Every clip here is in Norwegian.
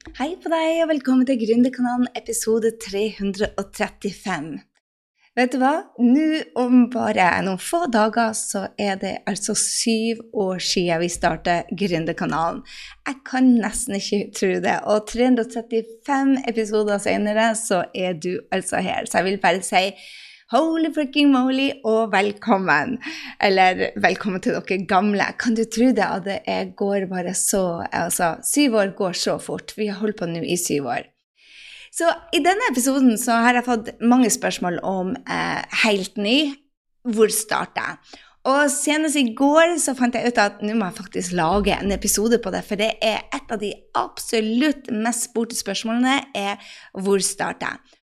Hei på deg, og velkommen til Gründerkanalen episode 335. Vet du hva? Nå om bare noen få dager så er det altså syv år siden vi startet Gründerkanalen. Jeg kan nesten ikke tro det. Og 335 episoder senere så er du altså her. Så jeg vil bare si Holy fricking moly og velkommen. Eller velkommen til dere gamle. Kan du tro det at det går bare så Altså, syv år går så fort. Vi har holdt på nå i syv år. Så i denne episoden så har jeg fått mange spørsmål om eh, helt ny. Hvor starter jeg? Og senest i går så fant jeg ut at nå må jeg faktisk lage en episode på det, for det er et av de absolutt mest spurte spørsmålene er hvor starter jeg?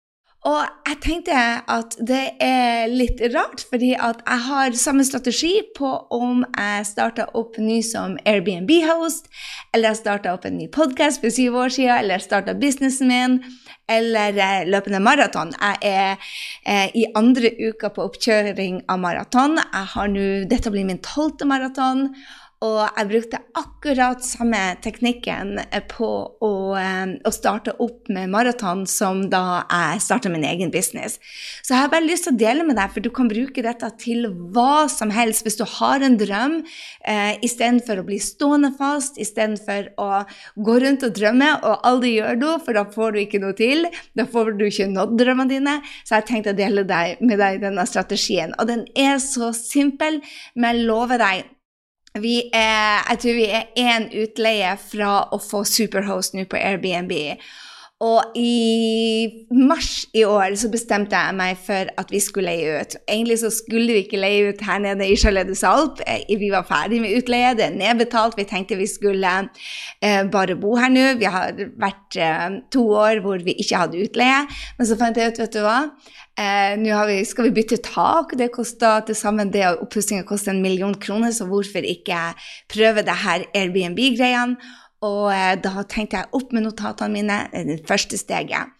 Og jeg tenkte at det er litt rart, fordi at jeg har samme strategi på om jeg starter opp ny som Airbnb-host, eller jeg starter opp en ny podkast for syv år siden, eller starter businessen min, eller løpende maraton. Jeg er eh, i andre uka på oppkjøring av maraton. Dette blir min tolvte maraton. Og jeg brukte akkurat samme teknikken på å, eh, å starte opp med maraton som da jeg starta min egen business. Så jeg har bare lyst til å dele med deg, for du kan bruke dette til hva som helst hvis du har en drøm, eh, istedenfor å bli stående fast, istedenfor å gå rundt og drømme og aldri gjøre noe, for da får du ikke noe til. Da får du ikke nådd drømmene dine. Så jeg tenkte å dele med deg denne strategien. Og den er så simpel, men jeg lover deg vi er, jeg tror vi er én utleie fra å få Superhost nå på Airbnb. Og i mars i år så bestemte jeg meg for at vi skulle leie ut. Egentlig så skulle vi ikke leie ut her nede i Alp. Eh, vi var ferdig med utleie, det er nedbetalt. Vi tenkte vi skulle eh, bare bo her nå. Vi har vært eh, to år hvor vi ikke hadde utleie. Men så fant jeg ut, vet du hva. Eh, nå skal vi bytte tak. Det koster til sammen det og oppussinga koster en million kroner, så hvorfor ikke prøve det her Airbnb-greiene? Og eh, da tenkte jeg opp med notatene mine, det første steget.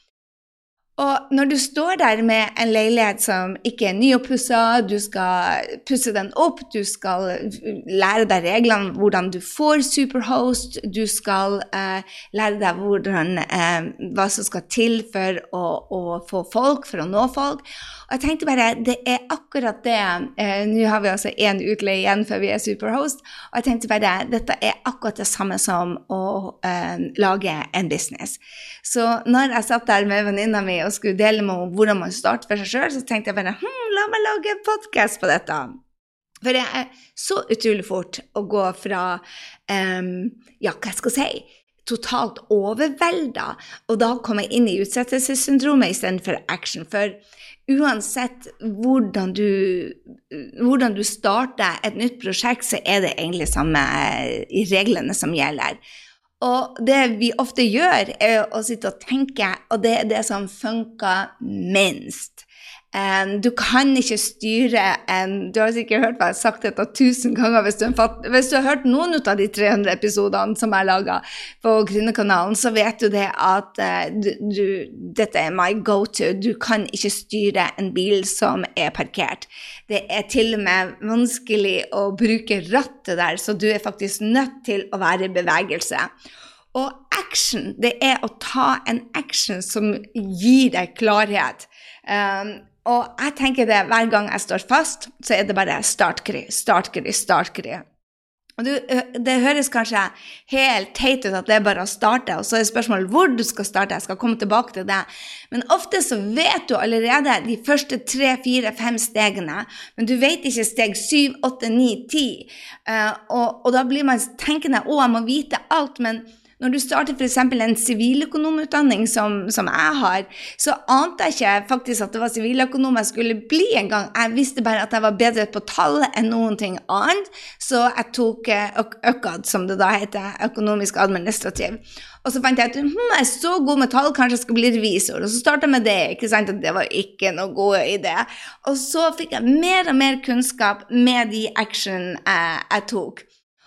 Og når du står der med en leilighet som ikke er nyoppussa, du skal pusse den opp, du skal lære deg reglene hvordan du får Superhost, du skal eh, lære deg hvordan, eh, hva som skal til for å, å, få folk, for å nå folk. Og jeg tenkte bare, det er akkurat det. eh, Nå har vi altså én utleie igjen før vi er Superhost, og jeg tenkte bare, dette er akkurat det samme som å lage en business. Så når jeg satt der med venninna mi og skulle dele med henne hvordan man starter for seg sjøl, så tenkte jeg bare hm, la meg lage en podkast på dette. For det er så utrolig fort å gå fra um, ja, hva skal jeg si totalt overvelda, og da komme inn i utsettelsessyndromet istedenfor action. For uansett hvordan du, hvordan du starter et nytt prosjekt, så er det egentlig samme i reglene som gjelder. Og det vi ofte gjør, er å sitte og tenke, og det er det som funker minst. Um, du kan ikke styre en Du har sikkert hørt meg sagt dette tusen ganger. Hvis du, hvis du, har hørt noen av de 300 episodene som jeg laga på Gründerkanalen, så vet du det at uh, du, du, dette er my go to. Du kan ikke styre en bil som er parkert. Det er til og med vanskelig å bruke rattet der, så du er faktisk nødt til å være i bevegelse. Og action, det er å ta en action som gir deg klarhet. Um, og jeg tenker det hver gang jeg står fast, så er det bare startkry, startkry, startkry. Og du, det høres kanskje helt teit ut at det er bare å starte, og så er spørsmålet hvor du skal starte. Jeg skal komme tilbake til det. Men ofte så vet du allerede de første tre, fire, fem stegene, men du vet ikke steg syv, åtte, ni, ti. Og, da blir man tenkende å, jeg må vite alt. men når du starter f.eks. en siviløkonomutdanning som, som, jeg har, så ante jeg ikke faktisk at det var siviløkonom jeg skulle bli engang. Jeg visste bare at jeg var bedre på tall enn noen ting annet, så jeg tok eh, ØKAD, som det da heter, økonomisk administrativ. Og så fant jeg at hm, jeg er så god med tall, kanskje jeg skal bli revisor. Og så starta jeg med det. ikke sant, Og Det var ikke noe god idé. Og så fikk jeg mer og mer kunnskap med de action jeg, jeg tok.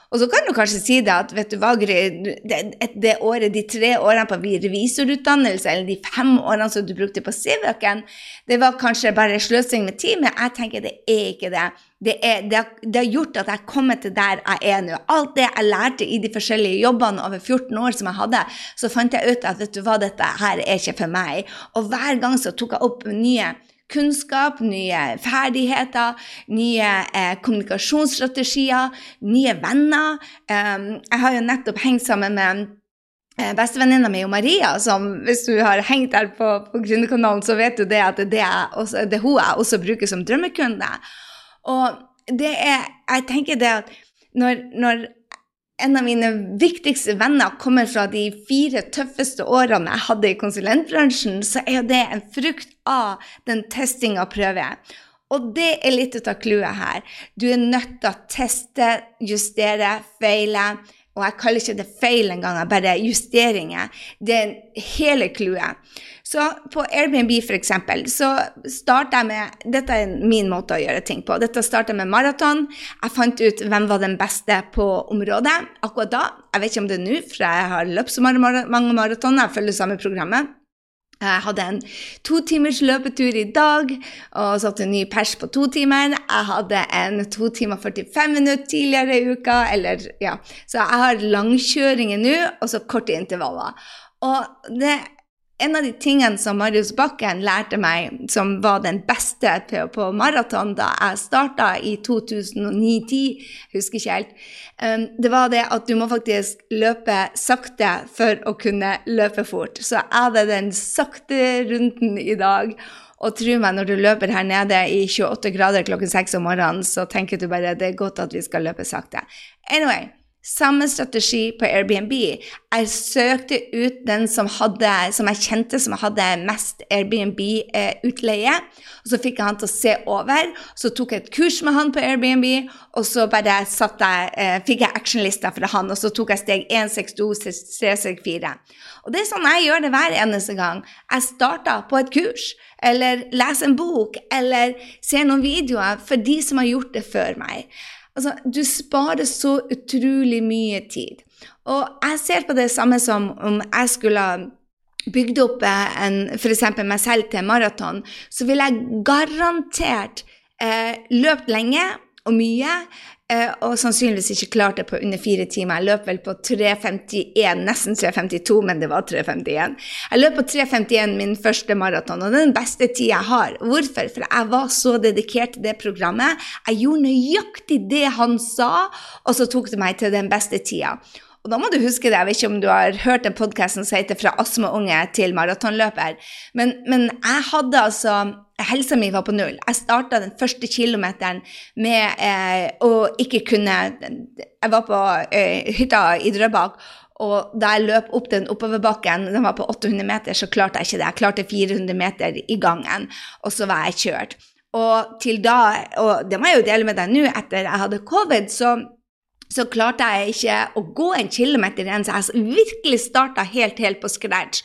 Og så kan du kanskje si det at vet du hva, det, det året, de tre årene på revisorutdannelse, eller de fem årene som du brukte på Civøken, det var kanskje bare sløsing med tid, men jeg tenker det er ikke det. Det, er, det, har, det har gjort at jeg har kommet til der jeg er nå. Alt det jeg lærte i de forskjellige jobbene over 14 år som jeg hadde, så fant jeg ut at vet du hva, dette her er ikke for meg. Og hver gang så tok jeg opp nye kunnskap, nye ferdigheter, nye eh, kommunikasjonsstrategier, nye venner. Um, jeg har jo nettopp hengt sammen med eh, bestevenninna mi Maria, som hvis du har hengt her på, på Gründerkanalen, så vet du det at det er, også, det er hun jeg også bruker som drømmekunde. Og det er Jeg tenker det at når, når en av mine viktigste venner kommer fra de fire tøffeste årene jeg hadde i konsulentbransjen, så er jo det en frukt av den testinga prøver jeg. Og det er litt av clouet her. Du er nødt til å teste, justere, feile. Og jeg kaller ikke det feil engang, bare justeringer. Det er hele clouet. Så på Airbnb, eksempel, så starta jeg med Dette er min måte å gjøre ting på. Dette starta med maraton. Jeg fant ut hvem var den beste på området akkurat da. Jeg vet ikke om det er nå, for jeg har løpt så mange maratoner. Jeg følger samme programmet. Jeg hadde en to timers løpetur i dag og satte en ny pers på to timer. Jeg hadde en to timer 45 minutter tidligere i uka. Eller, ja. Så jeg har langkjøringer nå, og så korte intervaller. Og det en av de tingene som Marius Bakken lærte meg, som var den beste på, maraton da jeg starta i 2009-10, husker ikke helt, um, det var det at du må faktisk løpe sakte for å kunne løpe fort. Så jeg hadde den sakte runden i dag. Og tro meg, når du løper her nede i 28 grader klokken 6 om morgenen, så tenker du bare det er godt at vi skal løpe sakte. Anyway, samme strategi på Airbnb. Jeg søkte ut den som, hadde, som jeg kjente som hadde mest Airbnb-utleie. og Så fikk jeg han til å se over. Så tok jeg et kurs med han på Airbnb, og så bare jeg, eh, fikk jeg actionlista fra han. Og så tok jeg steg 1, 6, 2, 3, 6, 4. Og det er sånn jeg gjør det hver eneste gang. Jeg starter på et kurs, eller leser en bok, eller ser noen videoer for de som har gjort det før meg. Altså, du sparer så utrolig mye tid. Og jeg ser på det samme som om jeg skulle bygd opp f.eks. meg selv til maraton, så ville jeg garantert eh, løpt lenge og mye, og sannsynligvis ikke klarte det på under fire timer. Jeg løp vel på 3.51, nesten 3.52, men det var 3.51. Jeg løp på 3.51 min første maraton, og det er den beste tida jeg har. Hvorfor? For jeg var så dedikert til det programmet. Jeg gjorde nøyaktig det han sa, og så tok det meg til den beste tida. Og da må du huske det, jeg vet ikke om du har hørt den podkasten som heter 'Fra astmaunge til maratonløper', men, men, jeg hadde altså Helsa mi var på null. Jeg starta den første kilometeren med eh, å ikke kunne Jeg var på eh, hytta i Drøbak, og da jeg løp opp den oppoverbakken, den var på 800 meter, så klarte jeg ikke det. Jeg klarte 400 meter i gangen, og så var jeg kjørt. Og til da, og det må jeg jo dele med deg nå, etter jeg hadde covid, så så klarte jeg ikke å gå en kilometer igjen, så jeg virkelig starta helt, helt på scratch.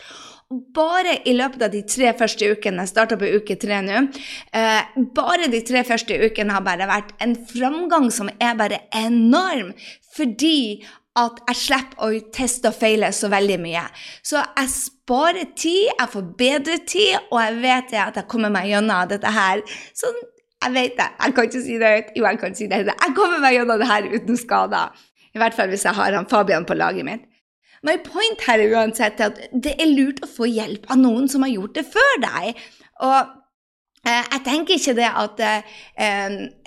Bare i løpet av de tre første ukene, jeg starta på uke tre nå, eh, bare de tre første ukene har bare vært en framgang som er bare enorm. Fordi at jeg slipper å teste og feile så veldig mye. Så jeg sparer tid, jeg får bedre tid, og jeg vet at jeg kommer meg gjennom dette her sånn jeg vet det. Jeg kan ikke si det høyt. Jo, jeg kan si det. Jeg kommer meg gjennom det her uten skader. I hvert fall hvis jeg har han Fabian på laget mitt. My point her er uansett at det er lurt å få hjelp av noen som har gjort det før deg. Og eh, jeg tenker ikke det at eh,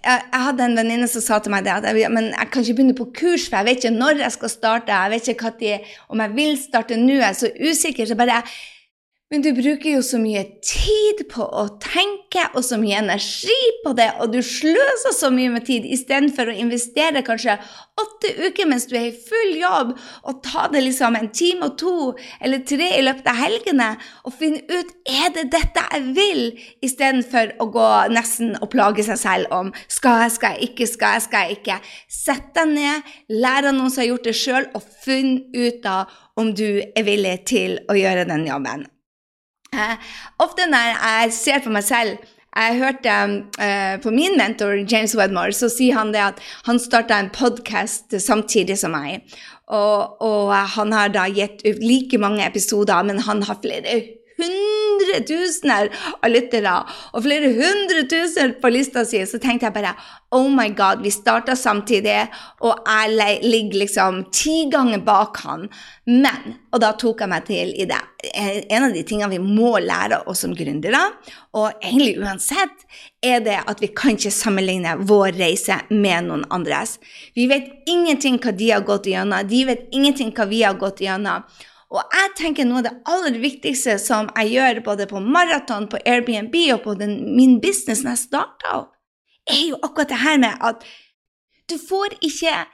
Jeg hadde en venninne som sa til meg det at jeg, men jeg kan ikke begynne på kurs, for jeg vet ikke når jeg skal starte. Jeg vet ikke om jeg vil starte nå. Jeg er så usikker. så bare men du bruker jo så mye tid på å tenke og så mye energi på det, og du sløser så mye med tid istedenfor å investere kanskje åtte uker mens du er i full jobb, og ta det liksom en time og to eller tre i løpet av helgene og finne ut er det dette jeg vil, istedenfor å gå nesten og plage seg selv om skal jeg, skal jeg ikke, skal jeg, skal jeg ikke. Sett deg ned, lær av noen som har gjort det sjøl, og finn ut da om du er villig til å gjøre den jobben. Eh, ofte når jeg ser på meg selv Jeg hørte uh, på min mentor James Wedmore, så sier han det at han starta en podkast samtidig som meg. Og, og, han har da gitt ut like mange episoder, men han har flere hundretusener av lyttere og flere hundre tusen på lista si, så tenkte jeg bare Oh my God, vi starta samtidig, og jeg ligger liksom ti ganger bak han. Men Og da tok jeg meg til i det. En av de tingene vi må lære oss som gründere, og egentlig uansett, er det at vi kan ikke sammenligne vår reise med noen andres. Vi vet ingenting hva de har gått igjennom, de vet ingenting hva vi har gått igjennom. Og jeg tenker noe av det aller viktigste som jeg gjør både på maraton, på Airbnb og på den, min business når jeg starta opp, er jo akkurat det her med at du får ikke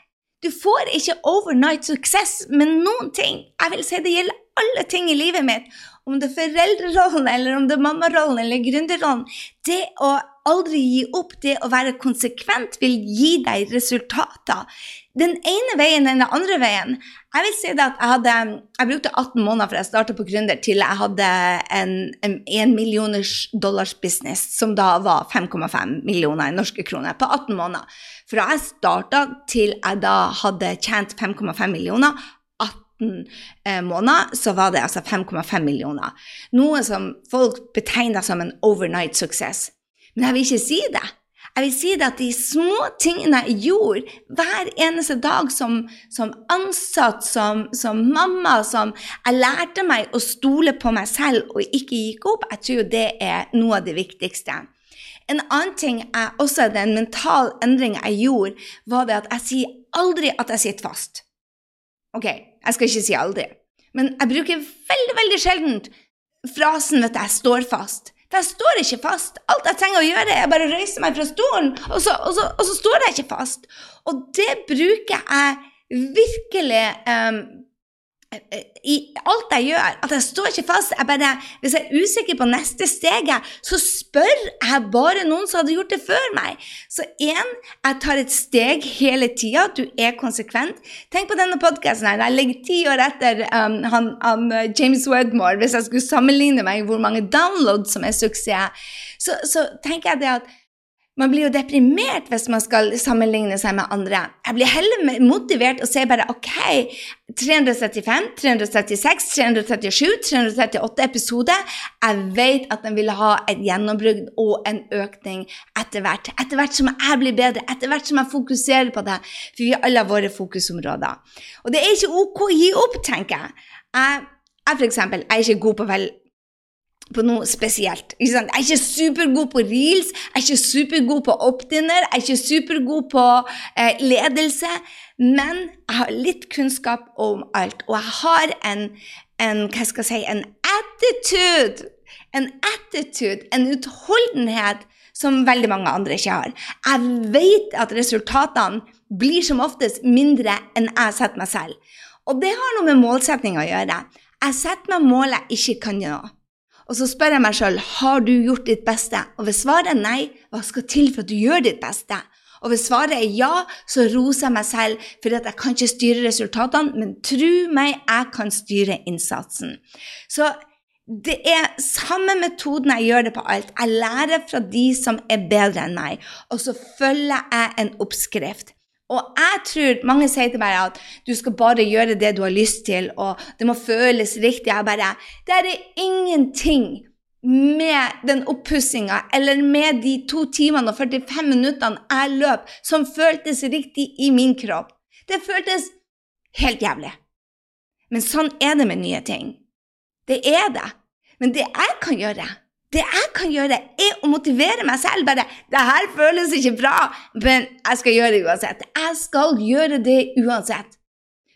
du får ikke overnight suksess med noen ting. Jeg vil si det gjelder alle ting i livet mitt. Om det er foreldrerollen, eller om det er mammarollen eller gründerrollen. Det å aldri gi opp, det å være konsekvent, vil gi deg resultater den ene veien enn den andre veien. Jeg vil si at jeg hadde Jeg brukte 18 måneder fra jeg starta på Gründer, til jeg hadde en, en, en millioners dollars business, som da var 5,5 millioner i norske kroner, på 18 måneder. Fra jeg starta til jeg da hadde tjent 5,5 millioner, 18 eh, måneder, så var det altså 5,5 millioner. Noe som folk betegner som en overnight success. Men jeg vil ikke si det. Jeg vil si det at de små tingene jeg gjorde hver eneste dag som, som ansatt, som, som, mamma, som jeg lærte meg å stole på meg selv og ikke gikk opp, jeg tror det er noe av det viktigste. En annen ting jeg, også den mentale endringen jeg gjorde, var det at jeg sier aldri at jeg sitter fast. Ok, jeg skal ikke si aldri, men jeg bruker veldig, veldig sjelden frasen vet 'jeg står fast'. For jeg står ikke fast. Alt jeg trenger å gjøre, er bare å røyse meg fra stolen, og så, og, så, og så, står jeg ikke fast. Og det bruker jeg virkelig um, i alt jeg gjør, at jeg står ikke fast. Jeg bare, hvis jeg er usikker på neste steget, så spør jeg bare noen som hadde gjort det før meg. Så én, jeg tar et steg hele tida. Du er konsekvent. Tenk på denne podkasten her. Jeg ligger ti år etter um, han, uh, James Wedmore. Hvis jeg skulle sammenligne meg hvor mange downloads som er suksess, så, så tenker jeg det at man blir jo deprimert hvis man skal sammenligne seg med andre. Jeg blir heller motivert og sier bare OK, 335, 336, 337, 338 episoder. Jeg vet at den vil ha et gjennombrudd og en økning etter hvert. Etter hvert som jeg blir bedre, etter hvert som jeg fokuserer på det. For vi har alle våre fokusområder. Og det er ikke OK å gi opp, tenker jeg. Jeg, jeg for eksempel, er ikke god på vel på noe spesielt. Jeg er ikke supergod på reels, jeg er ikke supergod på opt-inner, jeg er ikke supergod på eh, ledelse, men jeg har litt kunnskap om alt. Og jeg har en, en hva skal jeg si, en attitude, en attitude, en utholdenhet som veldig mange andre ikke har. Jeg vet at resultatene blir som oftest mindre enn jeg setter meg selv. Og det har noe med målsetting å gjøre. Jeg setter meg mål jeg ikke kan nå. Og så spør jeg meg sjøl har du gjort ditt beste. Og hvis svaret er nei, hva skal til for at du gjør ditt beste? Og hvis svaret er ja, så roser jeg meg selv, for jeg kan ikke styre resultatene, men tro meg, jeg kan styre innsatsen. Så det er samme metoden jeg gjør det på alt. Jeg lærer fra de som er bedre enn meg, og så følger jeg en oppskrift. Og jeg tror mange sier til meg at du skal bare gjøre det du har lyst til, og det må føles riktig. Jeg bare Det er ingenting med den oppussinga eller med de to timene og 45 minuttene jeg løp, som føltes riktig i min kropp. Det føltes helt jævlig. Men sånn er det med nye ting. Det er det. Men det jeg kan gjøre, det jeg kan gjøre, er å motivere meg selv. Bare 'Det her føles ikke bra, men jeg skal gjøre det uansett.' Jeg skal gjøre det uansett.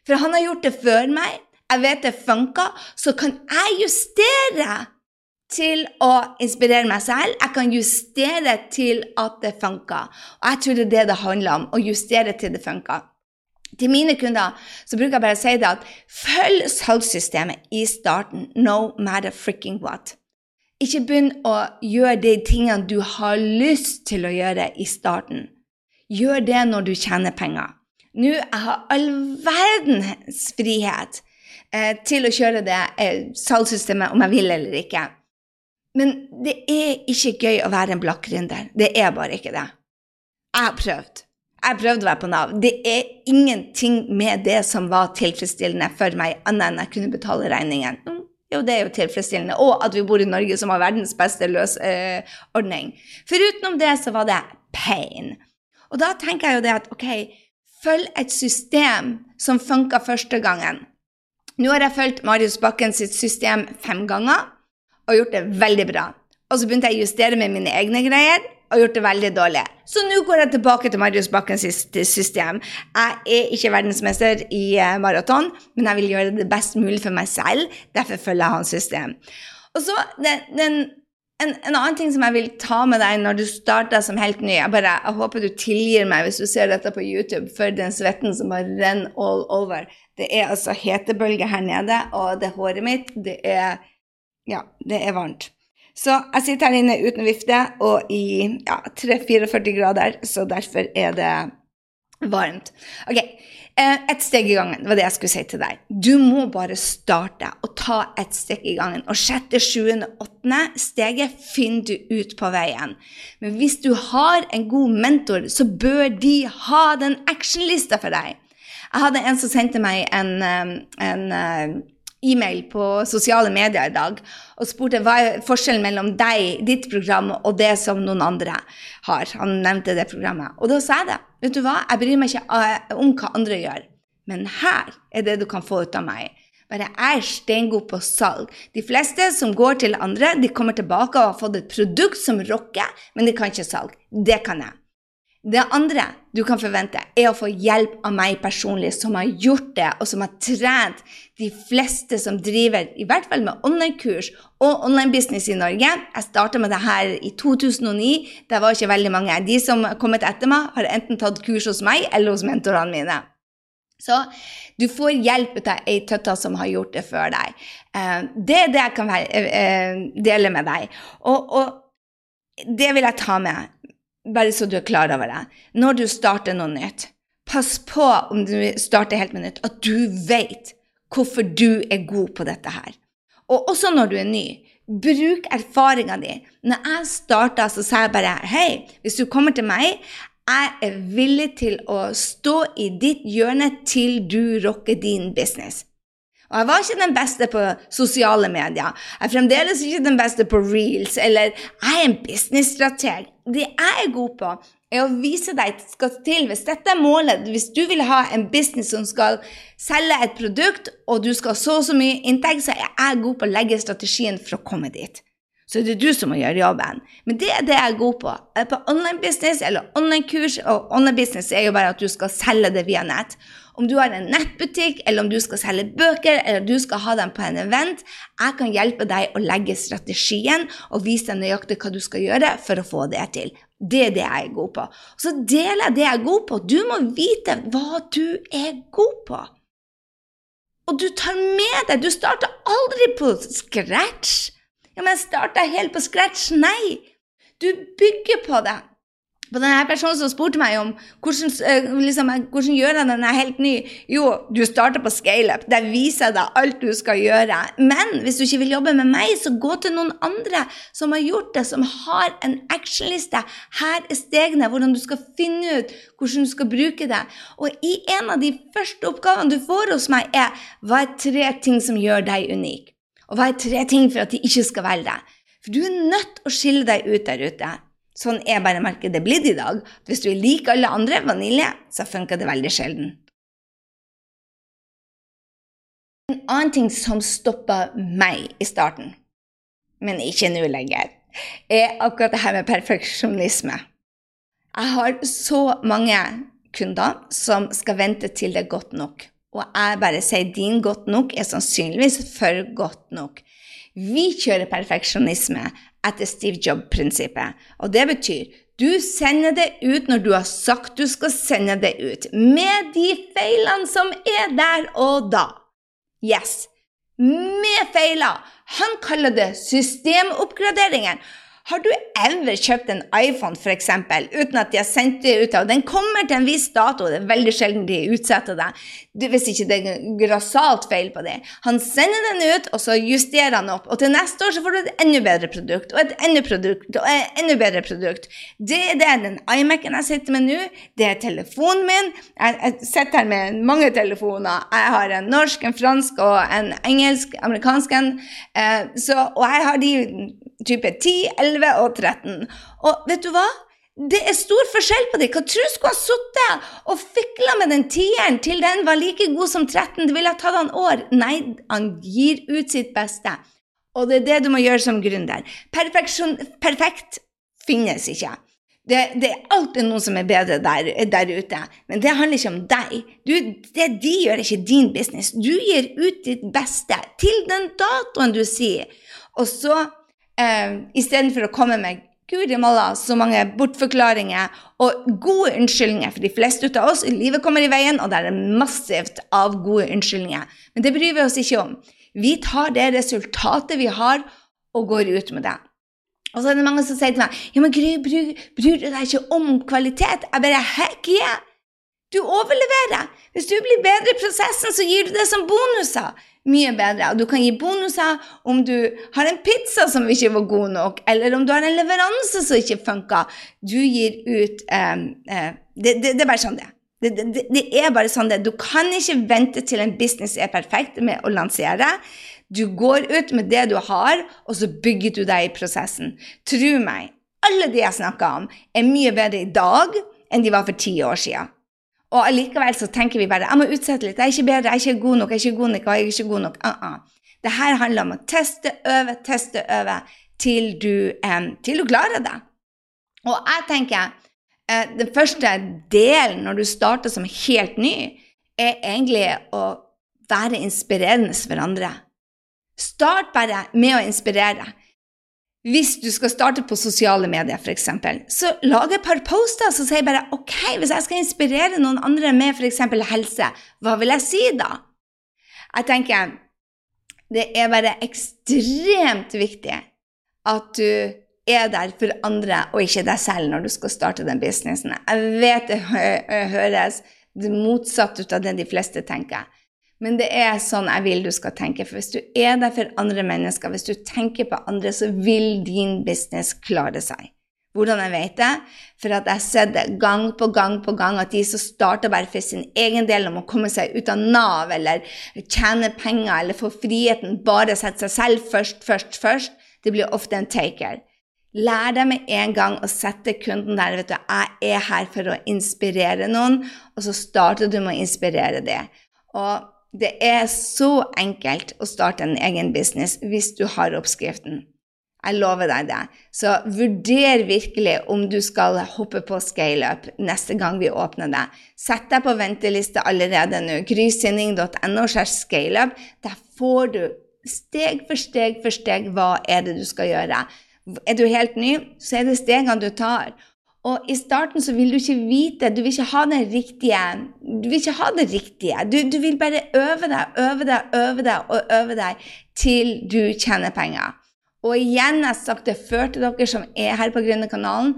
For han har gjort det før meg. Jeg vet det funka. Så kan jeg justere til å inspirere meg selv. Jeg kan justere til at det funker. Og jeg tror det er det det handler om, å justere til det funker. Til mine kunder så bruker jeg bare å si det at følg salgssystemet i starten, no matter freaking what. Ikke begynn å gjøre de tingene du har lyst til å gjøre i starten. Gjør det når du tjener penger. Nå jeg har all verdens frihet eh, til å kjøre det eh, salgssystemet om jeg vil eller ikke. Men det er ikke gøy å være en blakk gründer. Det er bare ikke det. Jeg har prøvd. Jeg har prøvd å være på Nav. Det er ingenting med det som var tilfredsstillende for meg, annet enn jeg kunne betale regningen. Jo, det er jo tilfredsstillende. Og at vi bor i Norge, som har verdens beste løsordning. Eh, Foruten det så var det pain. Og da tenker jeg jo det at ok, følg et system som funka første gangen. Nå har jeg fulgt Marius Bakken sitt system fem ganger og gjort det veldig bra. Og så begynte jeg å justere med mine egne greier og gjort det veldig dårlig. Så nå går jeg tilbake til Marius Bakkens system. Jeg er ikke verdensmester i eh, maraton, men jeg vil gjøre det best mulig for meg selv. Derfor følger jeg hans system. Og så den, den, en, en, annen ting som jeg vil ta med deg når du starter som helt ny Jeg, bare, jeg håper du tilgir meg hvis du ser dette på YouTube for den svetten som bare renner all over. Det er altså hetebølge her nede, og det håret mitt, det er Ja, det er varmt. Så jeg sitter her inne uten vifte og i ja, 3-44 grader, så derfor er det varmt. Ok, ett et steg i gangen var det jeg skulle si til deg. Du må bare starte og ta et steg i gangen. Og sjette, sjuende, åttende steget finner du ut på veien. Men hvis du har en god mentor, så bør de ha den actionlista for deg. Jeg hadde en som sendte meg en, eh, en eh, e-mail på sosiale medier i dag og spurte hva er forskjellen mellom deg, ditt program og det som noen andre har. Han nevnte det programmet. Og da sa jeg det. Vet du hva, jeg bryr meg ikke eh, om hva andre gjør, men her er det du kan få ut av meg. Bare jeg er steingod på salg. De fleste som går til andre, de kommer tilbake og har fått et produkt som rocker, men de kan ikke salg. Det kan jeg. Det andre du kan forvente, er å få hjelp av meg personlig, som har gjort det, og som har trent de fleste som driver, i hvert fall med online-kurs og online-business i Norge. Jeg starta med det her i 2009. Det var ikke veldig mange. De som har kommet etter meg, har enten tatt kurs hos meg eller hos mentorene mine. Så du får hjelp av ei tøtta som har gjort det før deg. Eh, det er det jeg kan eh, dele med deg. Og, og det vil jeg ta med bare så du er klar over det. Når du starter noe nytt, pass på om du starter helt med nytt, at du vet hvorfor du er god på dette her. Og også når du er ny. Bruk erfaringa di. Når jeg starta, så sa jeg bare hei, hvis du kommer til meg, jeg er villig til å stå i ditt hjørne til du rocker din business. Og jeg var ikke den beste på sosiale medier. Jeg er fremdeles ikke den beste på reels. Eller jeg er en businessstrateg. Det jeg er god på, er å vise deg hva skal til. Hvis dette er målet, hvis du vil ha en business som skal selge et produkt, og du skal ha så og så mye inntekt, så er jeg god på å legge strategien for å komme dit. Så det er du som må gjøre jobben. Men det er det jeg er god på. På online business eller online kurs, og online business er jo bare at du skal selge det via nett. Om du har en nettbutikk, eller om du skal selge bøker, eller du skal ha dem på en event, jeg kan hjelpe deg å legge strategien og vise deg nøyaktig hva du skal gjøre for å få det til. Det er det jeg er god på. Så deler jeg det jeg er god på. Du må vite hva du er god på. Og du tar med deg Du starter aldri på scratch. Ja, men starta helt på scratch? Nei. Du bygger på det på denne personen som spurte meg om hvordan, eh, liksom, hvordan gjør jeg den er helt ny. Jo, du starter på scaleup. Der viser jeg deg alt du skal gjøre. Men hvis du ikke vil jobbe med meg, så gå til noen andre som har gjort det, som har en actionliste. Her er stegene, hvordan du skal finne ut hvordan du skal bruke det. Og i en av de første oppgavene du får hos meg, er hva er tre ting som gjør deg unik? Og hva er tre ting for at de ikke skal velge deg? For du er nødt å skille deg ut der ute. Sånn er bare markedet blitt i dag. Hvis du er lik alle andre vanilje, så funker det veldig sjelden. En annen ting som stoppa meg i starten, men ikke nå lenger, er akkurat det her med perfeksjonisme. Jeg har så mange kunder som skal vente til det er godt nok. Og jeg bare sier din godt nok er sannsynligvis for godt nok. Vi kjører perfeksjonisme etter Steve Job-prinsippet. Og det betyr du sender det ut når du har sagt du skal sende det ut, med de feilene som er der og da. Yes, med feiler. Han kaller det systemoppgraderingen. Har du ever kjøpt en iPhone for eksempel, uten at de har sendt det ut? og Den kommer til en viss dato, det er veldig sjelden de utsetter det. Hvis ikke det er grassat feil på det. Han sender den ut, og så justerer han opp. Og til neste år så får du et enda bedre produkt, og et enda, produkt, og et enda bedre produkt. Det er den iMac-en jeg sitter med nå. Det er telefonen min. Jeg, jeg sitter her med mange telefoner. Jeg har en norsk, en fransk og en engelsk, amerikansk en. Eh, så, og jeg har de type 10, 11 og 13. Og vet du hva? Det er stor forskjell på dem. Hva tror du skulle ha sittet og fikla med den tieren til den var like god som 13? Det ville ha tatt han år. Nei, han gir ut sitt beste. Og det er det du må gjøre som gründer. Perfekt finnes ikke. Det, det, er alltid noen som er bedre der, der ute, men det handler ikke om deg. Du, det de gjør, er ikke din business. Du gir ut ditt beste til den datoen du sier. Og så eh, istedenfor å komme med Guri malla, så mange bortforklaringer og gode unnskyldninger. For de fleste av oss, livet kommer i veien, og det er massivt av gode unnskyldninger. Men det bryr vi oss ikke om. Vi tar det resultatet vi har, og går ut med det. Og så er det mange som sier til meg ja, men Gry, bryr, bryr du deg ikke om kvalitet? Jeg bare heck yeah! Du overleverer. Hvis du blir bedre i prosessen, så gir du det som bonuser mye bedre. Og du kan gi bonuser om du har en pizza som ikke var god nok, eller om du har en leveranse som ikke funka. Du gir ut um, uh, det, det, det, er bare sånn det. Det, det. det, er bare sånn det. Du kan ikke vente til en business er perfekt med å lansere. Du går ut med det du har, og så bygger du deg i prosessen. Tro meg, alle de jeg snakker om, er mye bedre i dag enn de var for ti år siden. Og allikevel så tenker vi bare jeg må utsette litt, jeg er ikke bedre, jeg er ikke god nok, jeg er ikke god nok. jeg er ikke god nok. Uh -uh. Det her handler om å teste, øve, teste, øve til du, um, til du klarer det. Og jeg tenker uh, den første delen når du starter som helt ny, er egentlig å være inspirerende for andre. Start bare med å inspirere. Hvis du skal starte på sosiale medier, f.eks., så lag et par poster som sier bare OK, hvis jeg skal inspirere noen andre med f.eks. helse, hva vil jeg si da? Jeg tenker det er bare ekstremt viktig at du er der for andre og ikke deg selv når du skal starte den businessen. Jeg vet det høres det motsatte ut av det de fleste tenker. Men det er sånn jeg vil du skal tenke. For hvis du er der for andre mennesker, hvis du tenker på andre, så vil din business klare seg. Hvordan jeg vet det? For at jeg har sett gang på gang på gang at de som starter bare for sin egen del om å komme seg ut av Nav eller tjene penger eller få friheten, bare sette seg selv først, først, først, det blir ofte en taker. Lær deg med en gang å sette kunden der. vet du, Jeg er her for å inspirere noen, og så starter du med å inspirere det. Og det er så enkelt å starte en egen business hvis du har oppskriften. Jeg lover deg det. Så vurder virkelig om du skal hoppe på scaleup neste gang vi åpner det. Sett deg på venteliste allerede nå. Grysinning.no. scaleup. Der får du steg for steg for steg hva er det du skal gjøre. Er du helt ny, så er det stegene du tar. Og i starten så vil du ikke vite, du vil ikke ha det riktige. Du vil ikke ha det riktige. Du, du vil bare øve deg, øve deg, øve deg og øve deg til du tjener penger. Og igjen, jeg har sagt det før til dere som er her på Gründerkanalen.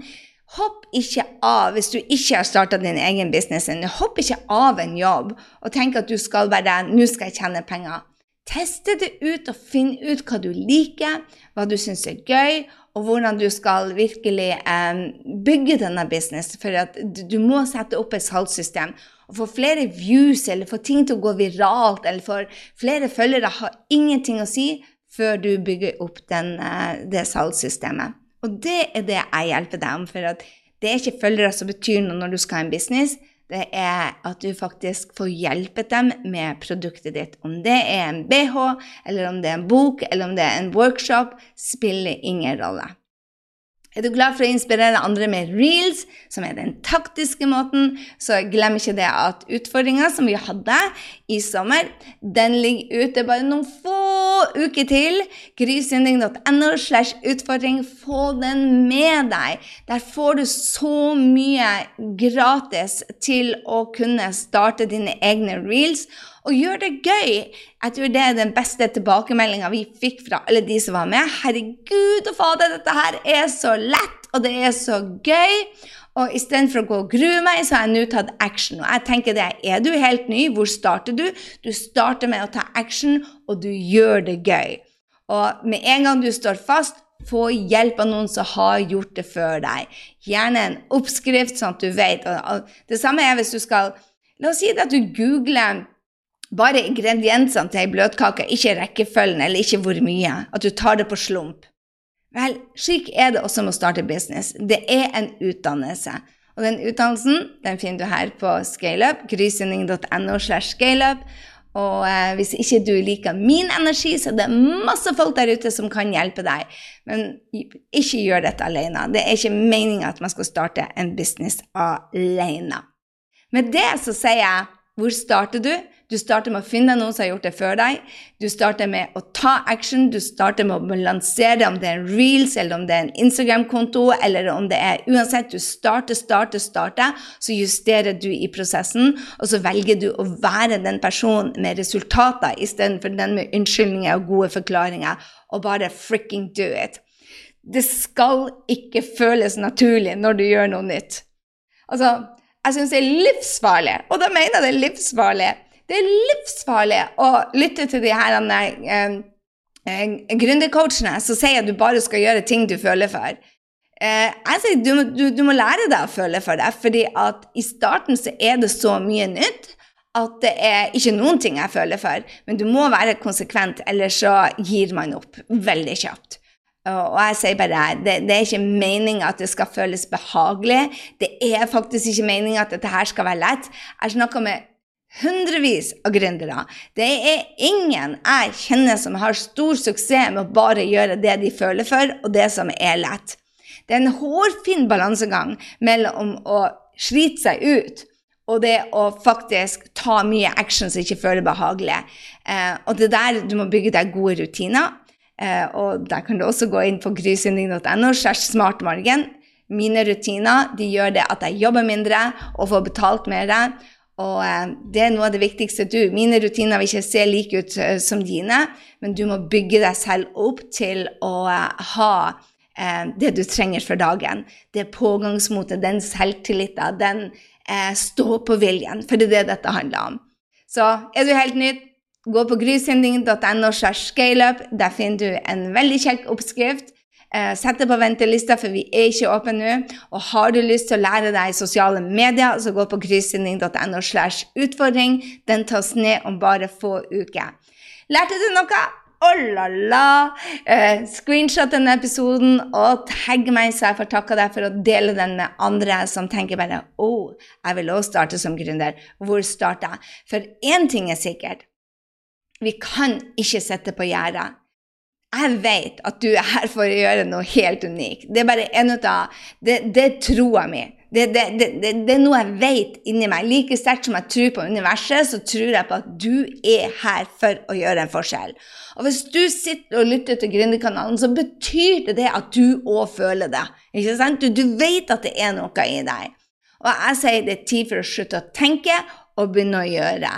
Hopp ikke av hvis du ikke har starta din egen business. Hopp ikke av en jobb og tenk at du skal bare Nå skal jeg tjene penger. Teste det ut og finn ut hva du liker, hva du syns er gøy, og hvordan du skal virkelig eh, bygge denne business. For at du må sette opp et salgssystem. Å få flere views eller få ting til å gå viralt eller få flere følgere har ingenting å si før du bygger opp den, uh, det salgssystemet. Og det er det jeg hjelper deg om. For det er ikke følgere som betyr noe når du skal ha en business det er at du faktisk får hjulpet dem med produktet ditt. Om det er en bh, eller om det er en bok, eller om det er en workshop, spiller ingen rolle. Er du glad for å inspirere andre med reels, som er den taktiske måten, så glem ikke det at utfordringa som vi hadde i sommer. Den ligger ute bare noen få uker til. Grysynding.no slash utfordring. Få den med deg. Der får du så mye gratis til å kunne starte dine egne reels. Og gjør det gøy. Jeg tror det er den beste tilbakemeldinga vi fikk fra alle de som var med. Herregud og fader, dette her er så lett, og det er så gøy. Og istedenfor å gå og grue meg, så har jeg nå tatt action. Og jeg tenker det, Er du helt ny, hvor starter du? Du starter med å ta action, og du gjør det gøy. Og med en gang du står fast, få hjelp av noen som har gjort det før deg. Gjerne en oppskrift, sånn at du vet. Det samme er hvis du skal La oss si at du googler bare ingrediensene til ei bløtkake, ikke rekkefølgen eller ikke hvor mye. At du tar det på slump. Vel, slik er det også med å starte business. Det er en utdannelse. Og den utdannelsen den finner du her på ScaleUp, grysynding.no. Og eh, hvis ikke du liker min energi, så er det masse folk der ute som kan hjelpe deg. Men ikke gjør dette alene. Det er ikke meninga at man skal starte en business alene. Med det så sier jeg hvor starter du? Du starter med å finne noen som har gjort det før deg. Du starter med å ta action. Du starter med å lansere om det er en reels, eller om det er en Instagram-konto, eller om det er Uansett, du starter, starter, starter. Så justerer du i prosessen, og så velger du å være den personen med resultater istedenfor den med unnskyldninger og gode forklaringer, og bare fricking do it. Det skal ikke føles naturlig når du gjør noe nytt. Altså, jeg syns det er livsfarlig, og da mener jeg det er livsfarlig det er livsfarlig å lytte til de her eh, eh, gründercoachene som sier at du bare skal gjøre ting du føler for. Eh, jeg sier du, du, du, må lære deg å føle for det, fordi at i starten så er det så mye nytt at det er ikke noen ting jeg føler for. Men du må være konsekvent, ellers så gir man opp veldig kjapt. Og jeg sier bare det, det er ikke meninga at det skal føles behagelig. Det er faktisk ikke meninga at dette her skal være lett. Jeg snakker med hundrevis av gründere. Det er ingen jeg kjenner som har stor suksess med å bare gjøre det de føler for, og det som er lett. Det er en hårfin balansegang mellom å slite seg ut og det å faktisk ta mye action som ikke føler behagelig. Eh, og det der du må bygge deg gode rutiner. Eh, og der kan du også gå inn på grysynding.no smartmargen. Mine rutiner de gjør det at jeg jobber mindre og får betalt mer. Og eh, det er noe av det viktigste du Mine rutiner vil ikke se like ut eh, som dine, men du må bygge deg selv opp til å eh, ha det du trenger for dagen. Det pågangsmotet, den selvtilliten, den eh, stå-på-viljen. For det er det dette handler om. Så er du helt nytt, gå på grysynding.no. Der finner du en veldig kjekk oppskrift sett deg på ventelista, for vi er ikke åpne nå. Og har du lyst til å lære deg sosiale medier, så gå på kryssending.no slash utfordring. Den tas ned om bare få uker. Lærte du noe? Oh la la! Uh, screenshot denne episoden og tagg meg, så jeg får takke deg for å dele den med andre som tenker bare Å, oh, jeg vil også starte som gründer. Hvor starter jeg? For én ting er sikkert. Vi kan ikke sitte på gjerdet jeg vet at du er her for å gjøre noe helt unikt. Det er bare en av Det, det er troa mi. Det, det, det, er noe jeg vet inni meg. Like sterkt som jeg tror på universet, så tror jeg på at du er her for å gjøre en forskjell. Og hvis du sitter og lytter til Gründerkanalen, så betyr det det at du òg føler det. Ikke sant? Du, du vet at det er noe i deg. Og jeg sier det er tid for å slutte å tenke og begynne å gjøre.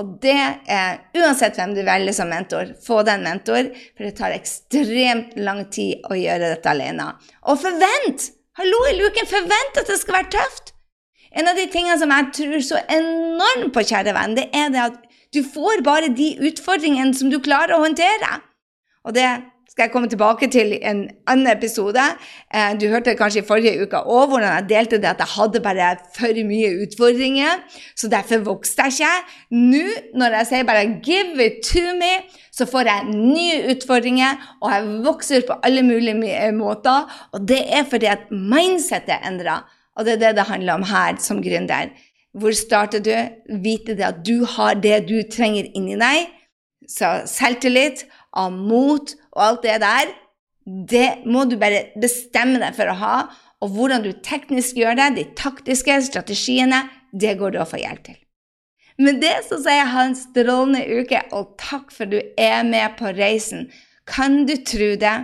Og det er uansett hvem du velger som mentor, få deg en mentor, for det tar ekstremt lang tid å gjøre dette alene. Og forvent! Hallo i luken, forvent at det skal være tøft! En av de tingene som jeg tror så enormt på, kjære venn, det er det at du får bare de utfordringene som du klarer å håndtere. Og det skal jeg komme tilbake til en annen episode. Eh, du hørte kanskje i forrige uke òg hvordan jeg delte det at jeg hadde bare for mye utfordringer. Så derfor vokste jeg ikke. Nå, når jeg sier bare 'give it to me', så får jeg nye utfordringer, og jeg vokser på alle mulige måter. Og det er fordi at mindsettet er endra. Og det er det det handler om her som gründer. Hvor starter du? Vite det at du har det du trenger inni deg. Så selvtillit av mot og alt det der, det må du bare bestemme deg for å ha. Og hvordan du teknisk gjør det, de taktiske strategiene, det går du å få hjelp til. Med det så sier jeg ha en strålende uke, og takk for du er med på reisen. Kan du tro det?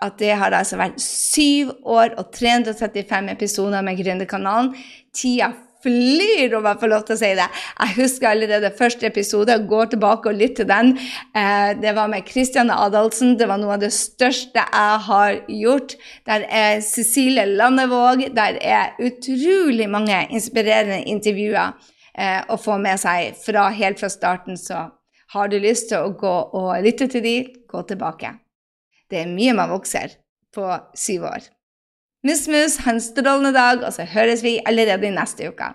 At det har altså vært syv år og 335 episoder med Gründerkanalen. Tida flyr, om jeg får lov til å si det. Jeg husker allerede første episode, går tilbake og lytter til den. Eh, det var med Kristian Adalsen. Det var noe av det største jeg har gjort. Der er Cecilie Landevåg. Der er utrolig mange inspirerende intervjuer eh, å få med seg fra helt fra starten. Så har du lyst til å gå og lytte til de, gå tilbake. Det er mye man vokser på syv år. Mus-mus, ha en strålende dag, og så høres vi allerede i neste uke.